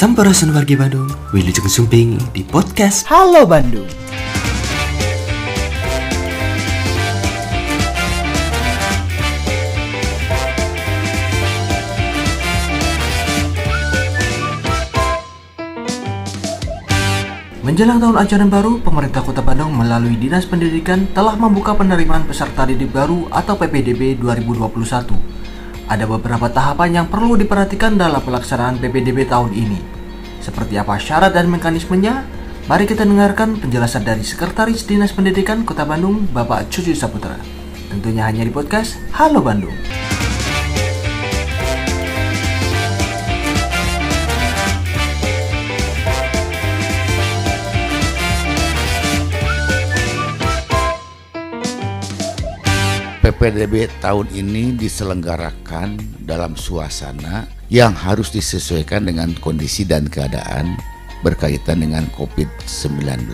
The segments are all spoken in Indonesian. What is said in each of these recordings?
Sampurasun wargi Bandung, Wilujeng Sumping di podcast Halo Bandung. Menjelang tahun ajaran baru, pemerintah Kota Bandung melalui Dinas Pendidikan telah membuka penerimaan peserta didik baru atau PPDB 2021. Ada beberapa tahapan yang perlu diperhatikan dalam pelaksanaan PPDB tahun ini. Seperti apa syarat dan mekanismenya? Mari kita dengarkan penjelasan dari Sekretaris Dinas Pendidikan Kota Bandung, Bapak Cucu Saputra. Tentunya hanya di podcast Halo Bandung. PPDB tahun ini diselenggarakan dalam suasana yang harus disesuaikan dengan kondisi dan keadaan berkaitan dengan COVID-19.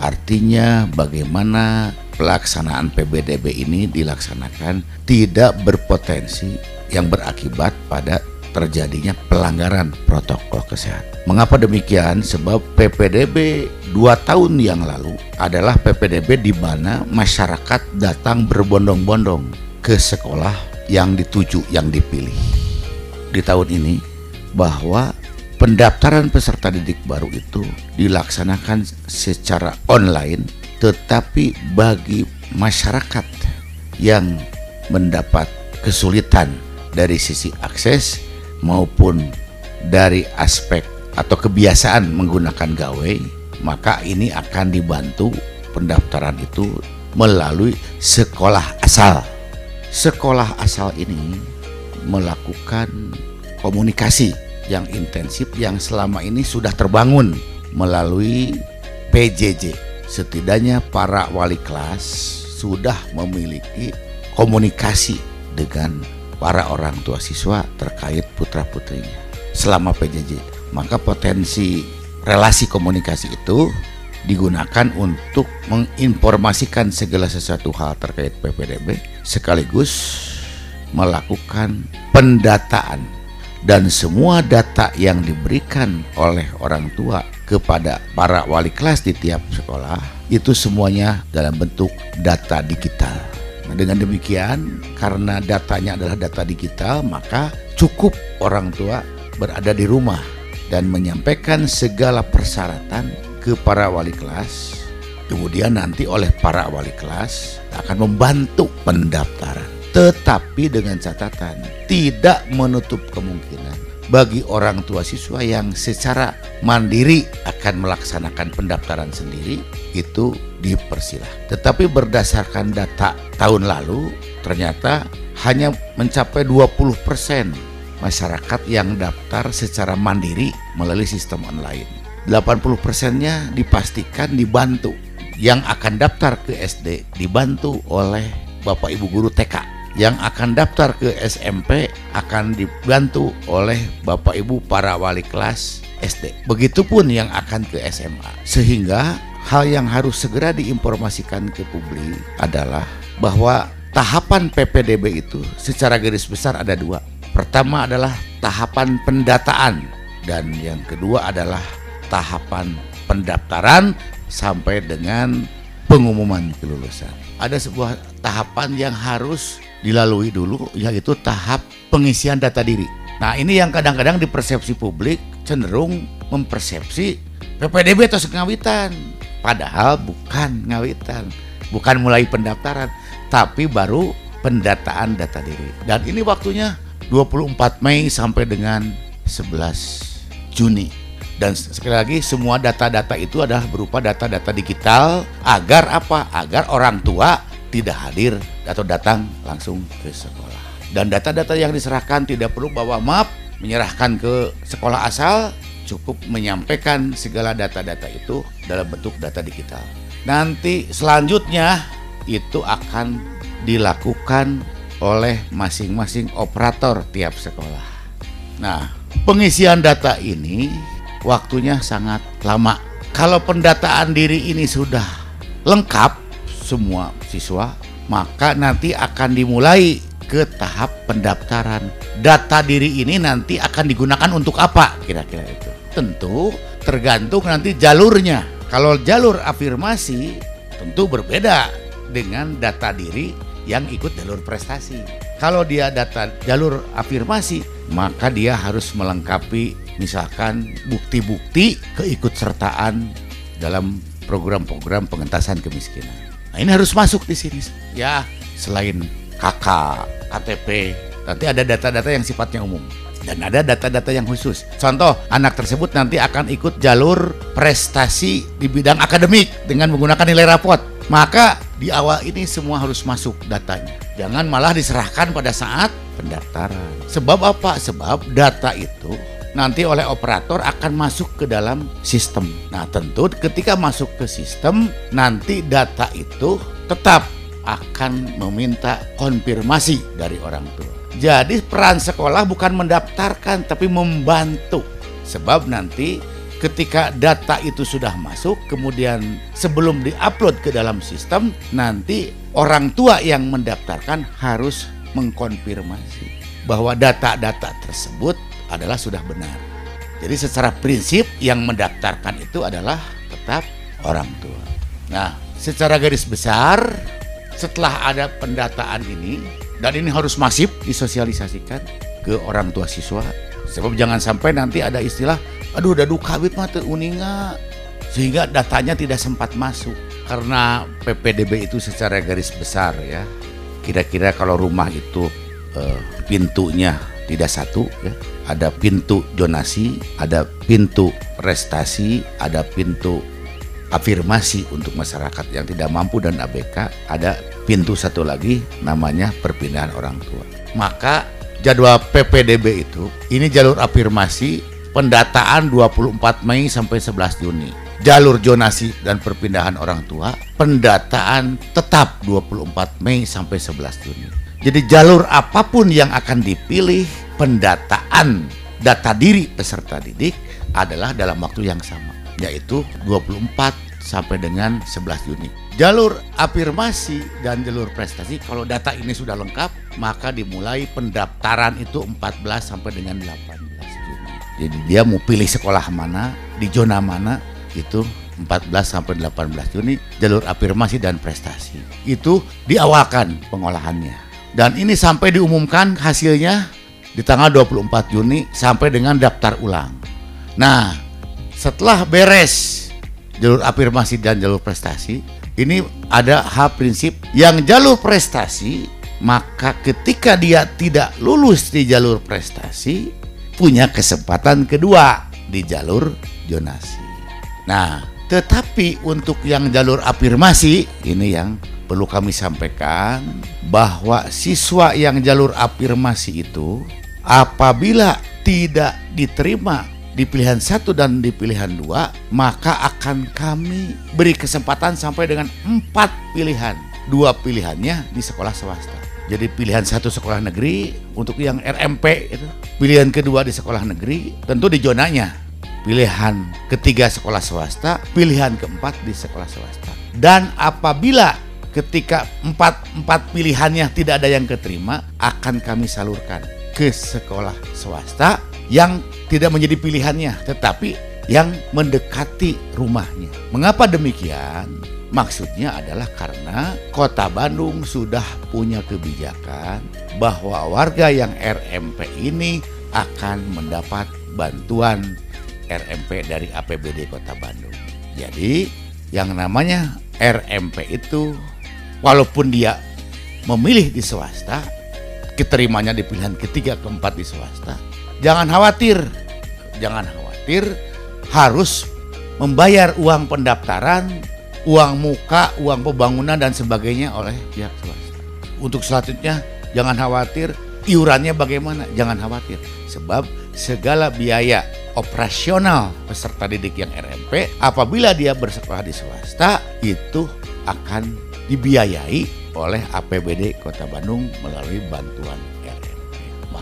Artinya bagaimana pelaksanaan PPDB ini dilaksanakan tidak berpotensi yang berakibat pada terjadinya pelanggaran protokol kesehatan. Mengapa demikian? Sebab PPDB dua tahun yang lalu adalah PPDB di mana masyarakat datang berbondong-bondong ke sekolah yang dituju, yang dipilih. Di tahun ini bahwa pendaftaran peserta didik baru itu dilaksanakan secara online, tetapi bagi masyarakat yang mendapat kesulitan dari sisi akses maupun dari aspek atau kebiasaan menggunakan gawai, maka ini akan dibantu pendaftaran itu melalui sekolah asal. Sekolah asal ini melakukan komunikasi yang intensif yang selama ini sudah terbangun melalui PJJ. Setidaknya para wali kelas sudah memiliki komunikasi dengan para orang tua siswa terkait putra-putrinya selama PJJ. Maka potensi relasi komunikasi itu digunakan untuk menginformasikan segala sesuatu hal terkait PPDB sekaligus melakukan pendataan dan semua data yang diberikan oleh orang tua kepada para wali kelas di tiap sekolah itu semuanya dalam bentuk data digital. Nah, dengan demikian, karena datanya adalah data digital, maka cukup orang tua berada di rumah dan menyampaikan segala persyaratan ke para wali kelas. Kemudian nanti oleh para wali kelas akan membantu pendaftaran. Tetapi dengan catatan tidak menutup kemungkinan bagi orang tua siswa yang secara mandiri akan melaksanakan pendaftaran sendiri itu dipersilah. Tetapi berdasarkan data tahun lalu ternyata hanya mencapai 20% masyarakat yang daftar secara mandiri melalui sistem online. 80 persennya dipastikan dibantu. Yang akan daftar ke SD dibantu oleh Bapak Ibu Guru TK yang akan daftar ke SMP akan dibantu oleh Bapak Ibu para wali kelas SD. Begitupun yang akan ke SMA. Sehingga hal yang harus segera diinformasikan ke publik adalah bahwa tahapan PPDB itu secara garis besar ada dua. Pertama adalah tahapan pendataan dan yang kedua adalah tahapan pendaftaran sampai dengan pengumuman kelulusan. Ada sebuah tahapan yang harus dilalui dulu yaitu tahap pengisian data diri. Nah, ini yang kadang-kadang di persepsi publik cenderung mempersepsi PPDB atau ngawitan. Padahal bukan ngawitan, bukan mulai pendaftaran, tapi baru pendataan data diri. Dan ini waktunya 24 Mei sampai dengan 11 Juni dan sekali lagi semua data-data itu adalah berupa data-data digital agar apa? Agar orang tua tidak hadir atau datang langsung ke sekolah. Dan data-data yang diserahkan tidak perlu bawa map, menyerahkan ke sekolah asal, cukup menyampaikan segala data-data itu dalam bentuk data digital. Nanti selanjutnya itu akan dilakukan oleh masing-masing operator tiap sekolah. Nah, pengisian data ini waktunya sangat lama. Kalau pendataan diri ini sudah lengkap semua siswa, maka nanti akan dimulai ke tahap pendaftaran. Data diri ini nanti akan digunakan untuk apa? Kira-kira itu. Tentu tergantung nanti jalurnya. Kalau jalur afirmasi tentu berbeda dengan data diri yang ikut jalur prestasi. Kalau dia data jalur afirmasi, maka dia harus melengkapi misalkan bukti-bukti keikutsertaan dalam program-program pengentasan kemiskinan. Nah, ini harus masuk di sini. Ya, selain KK, KTP, nanti ada data-data yang sifatnya umum dan ada data-data yang khusus. Contoh, anak tersebut nanti akan ikut jalur prestasi di bidang akademik dengan menggunakan nilai rapot. Maka di awal ini semua harus masuk datanya. Jangan malah diserahkan pada saat pendaftaran. Sebab apa? Sebab data itu nanti oleh operator akan masuk ke dalam sistem. Nah, tentu ketika masuk ke sistem, nanti data itu tetap akan meminta konfirmasi dari orang tua. Jadi peran sekolah bukan mendaftarkan tapi membantu. Sebab nanti ketika data itu sudah masuk kemudian sebelum diupload ke dalam sistem nanti orang tua yang mendaftarkan harus mengkonfirmasi bahwa data-data tersebut adalah sudah benar. Jadi secara prinsip yang mendaftarkan itu adalah tetap orang tua. Nah, secara garis besar setelah ada pendataan ini dan ini harus masif disosialisasikan ke orang tua siswa sebab jangan sampai nanti ada istilah aduh udah kawit mah uninga sehingga datanya tidak sempat masuk karena PPDB itu secara garis besar ya kira-kira kalau rumah itu eh, pintunya tidak satu ya ada pintu jonasi ada pintu prestasi ada pintu afirmasi untuk masyarakat yang tidak mampu dan ABK ada pintu satu lagi namanya perpindahan orang tua. Maka jadwal PPDB itu ini jalur afirmasi pendataan 24 Mei sampai 11 Juni. Jalur jonasi dan perpindahan orang tua pendataan tetap 24 Mei sampai 11 Juni. Jadi jalur apa pun yang akan dipilih pendataan data diri peserta didik adalah dalam waktu yang sama yaitu 24 sampai dengan 11 Juni. Jalur afirmasi dan jalur prestasi kalau data ini sudah lengkap maka dimulai pendaftaran itu 14 sampai dengan 18 Juni. Jadi dia mau pilih sekolah mana, di zona mana itu 14 sampai 18 Juni jalur afirmasi dan prestasi. Itu diawalkan pengolahannya. Dan ini sampai diumumkan hasilnya di tanggal 24 Juni sampai dengan daftar ulang. Nah, setelah beres jalur afirmasi dan jalur prestasi, ini ada hal prinsip yang jalur prestasi maka ketika dia tidak lulus di jalur prestasi punya kesempatan kedua di jalur jonasi. Nah, tetapi untuk yang jalur afirmasi ini yang perlu kami sampaikan bahwa siswa yang jalur afirmasi itu apabila tidak diterima di pilihan satu dan di pilihan dua, maka akan kami beri kesempatan sampai dengan empat pilihan. Dua pilihannya di sekolah swasta. Jadi pilihan satu sekolah negeri untuk yang RMP itu. Pilihan kedua di sekolah negeri tentu di zonanya. Pilihan ketiga sekolah swasta, pilihan keempat di sekolah swasta. Dan apabila ketika empat, empat pilihannya tidak ada yang keterima, akan kami salurkan ke sekolah swasta yang tidak menjadi pilihannya, tetapi yang mendekati rumahnya. Mengapa demikian? Maksudnya adalah karena Kota Bandung sudah punya kebijakan bahwa warga yang RMP ini akan mendapat bantuan RMP dari APBD Kota Bandung. Jadi, yang namanya RMP itu walaupun dia memilih di swasta, keterimanya di pilihan ketiga keempat di swasta, jangan khawatir, jangan khawatir harus membayar uang pendaftaran, uang muka, uang pembangunan dan sebagainya oleh pihak swasta. Untuk selanjutnya jangan khawatir iurannya bagaimana, jangan khawatir sebab segala biaya operasional peserta didik yang RMP apabila dia bersekolah di swasta itu akan dibiayai oleh APBD Kota Bandung melalui bantuan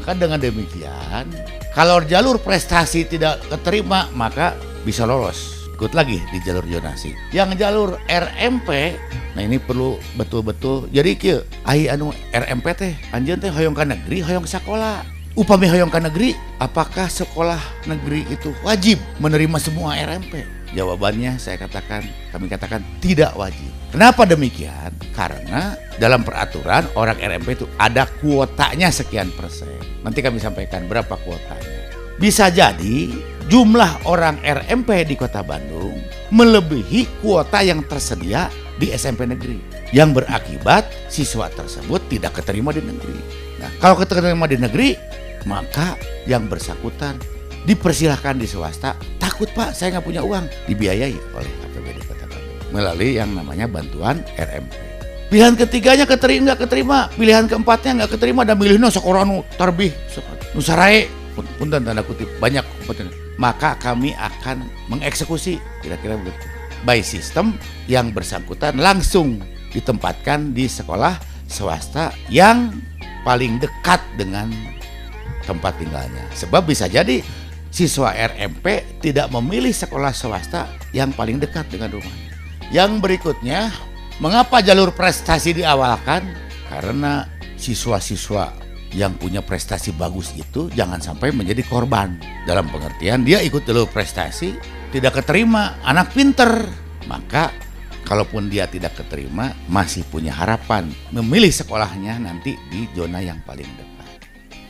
maka dengan demikian, kalau jalur prestasi tidak keterima, maka bisa lolos ikut lagi di jalur zonasi. Yang jalur RMP, nah ini perlu betul-betul jadi kieu ai anu RMP teh anjeun teh hoyong ka negeri, hoyong sekolah. Upami hoyong ka negeri, apakah sekolah negeri itu wajib menerima semua RMP? Jawabannya saya katakan, kami katakan tidak wajib. Kenapa demikian? Karena dalam peraturan orang RMP itu ada kuotanya sekian persen. Nanti kami sampaikan berapa kuotanya. Bisa jadi jumlah orang RMP di kota Bandung melebihi kuota yang tersedia di SMP negeri. Yang berakibat siswa tersebut tidak keterima di negeri. Nah, kalau keterima di negeri, maka yang bersangkutan dipersilahkan di swasta. Takut pak, saya nggak punya uang, dibiayai oleh APBD Kota Bandung melalui yang namanya bantuan RMP. Pilihan ketiganya keterima nggak keterima, pilihan keempatnya nggak keterima dan milih no sekolah nu tarbih, nusarae, punten tanda kutip banyak kompeten. Maka kami akan mengeksekusi kira-kira begitu. By system yang bersangkutan langsung ditempatkan di sekolah swasta yang paling dekat dengan tempat tinggalnya. Sebab bisa jadi siswa RMP tidak memilih sekolah swasta yang paling dekat dengan rumahnya. Yang berikutnya, mengapa jalur prestasi diawalkan? Karena siswa-siswa yang punya prestasi bagus itu jangan sampai menjadi korban. Dalam pengertian dia ikut jalur prestasi, tidak keterima, anak pinter. Maka kalaupun dia tidak keterima, masih punya harapan memilih sekolahnya nanti di zona yang paling dekat.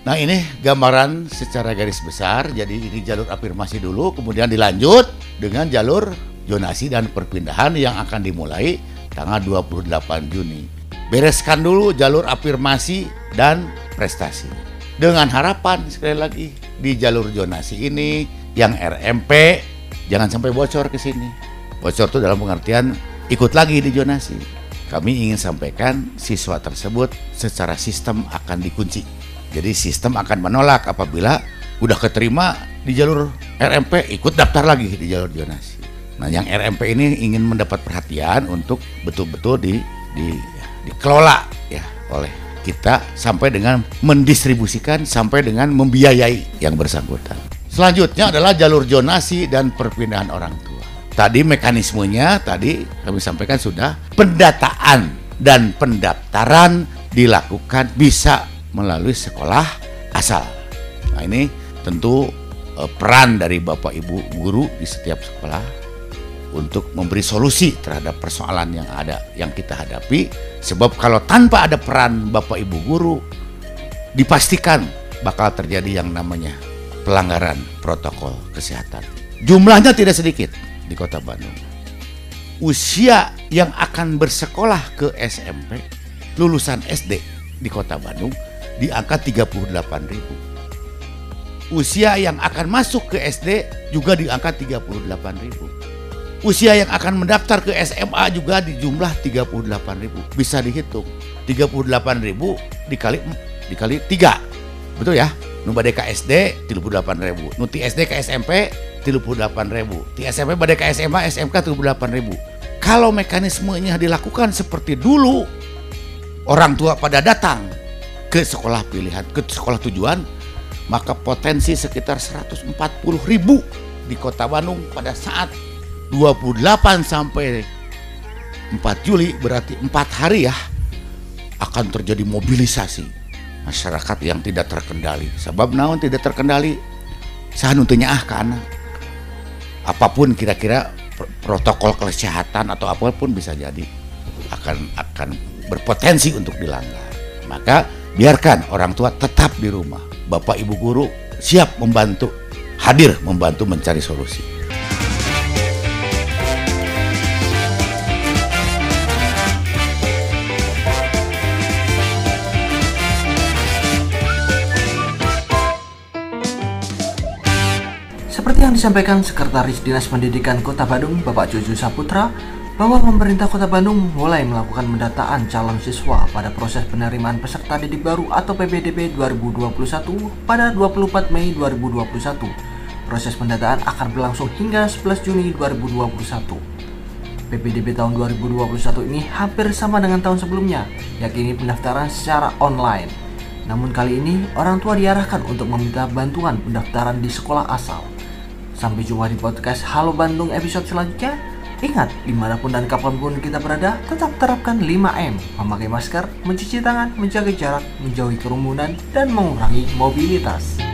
Nah ini gambaran secara garis besar, jadi ini jalur afirmasi dulu, kemudian dilanjut dengan jalur zonasi dan perpindahan yang akan dimulai tanggal 28 Juni. Bereskan dulu jalur afirmasi dan prestasi. Dengan harapan sekali lagi di jalur zonasi ini yang RMP jangan sampai bocor ke sini. Bocor itu dalam pengertian ikut lagi di zonasi. Kami ingin sampaikan siswa tersebut secara sistem akan dikunci jadi sistem akan menolak apabila udah keterima di jalur RMP ikut daftar lagi di jalur zonasi. Nah, yang RMP ini ingin mendapat perhatian untuk betul-betul di, di dikelola ya oleh kita sampai dengan mendistribusikan sampai dengan membiayai yang bersangkutan. Selanjutnya adalah jalur zonasi dan perpindahan orang tua. Tadi mekanismenya tadi kami sampaikan sudah pendataan dan pendaftaran dilakukan bisa melalui sekolah asal. Nah ini tentu eh, peran dari Bapak Ibu guru di setiap sekolah untuk memberi solusi terhadap persoalan yang ada yang kita hadapi. Sebab kalau tanpa ada peran Bapak Ibu guru dipastikan bakal terjadi yang namanya pelanggaran protokol kesehatan. Jumlahnya tidak sedikit di Kota Bandung. Usia yang akan bersekolah ke SMP lulusan SD di Kota Bandung di angka 38 ribu. Usia yang akan masuk ke SD juga di angka 38 ribu. Usia yang akan mendaftar ke SMA juga di jumlah 38 ribu. Bisa dihitung. 38 ribu dikali dikali 3. Betul ya? Nu ka SD 38 ribu. Nu SD ke SMP 38 ribu. Ti SMP bade ka SMA SMK 38 ribu. Kalau mekanismenya dilakukan seperti dulu, orang tua pada datang ke sekolah pilihan, ke sekolah tujuan, maka potensi sekitar 140 ribu di kota Bandung pada saat 28 sampai 4 Juli berarti 4 hari ya akan terjadi mobilisasi masyarakat yang tidak terkendali. Sebab naon tidak terkendali sahanutunya ah karena apa pun kira-kira protokol kesehatan atau apa pun bisa jadi akan akan berpotensi untuk dilanggar. Maka biarkan orang tua tetap di rumah. Bapak ibu guru siap membantu, hadir membantu mencari solusi. Seperti yang disampaikan Sekretaris Dinas Pendidikan Kota Bandung, Bapak Jojo Saputra, bahwa pemerintah Kota Bandung mulai melakukan pendataan calon siswa pada proses penerimaan peserta didik baru atau PPDB 2021 pada 24 Mei 2021. Proses pendataan akan berlangsung hingga 11 Juni 2021. PPDB tahun 2021 ini hampir sama dengan tahun sebelumnya, yakni pendaftaran secara online. Namun kali ini orang tua diarahkan untuk meminta bantuan pendaftaran di sekolah asal. Sampai jumpa di podcast Halo Bandung episode selanjutnya. Ingat, di mana pun dan kapan pun kita berada, tetap terapkan 5M. Memakai masker, mencuci tangan, menjaga jarak, menjauhi kerumunan, dan mengurangi mobilitas.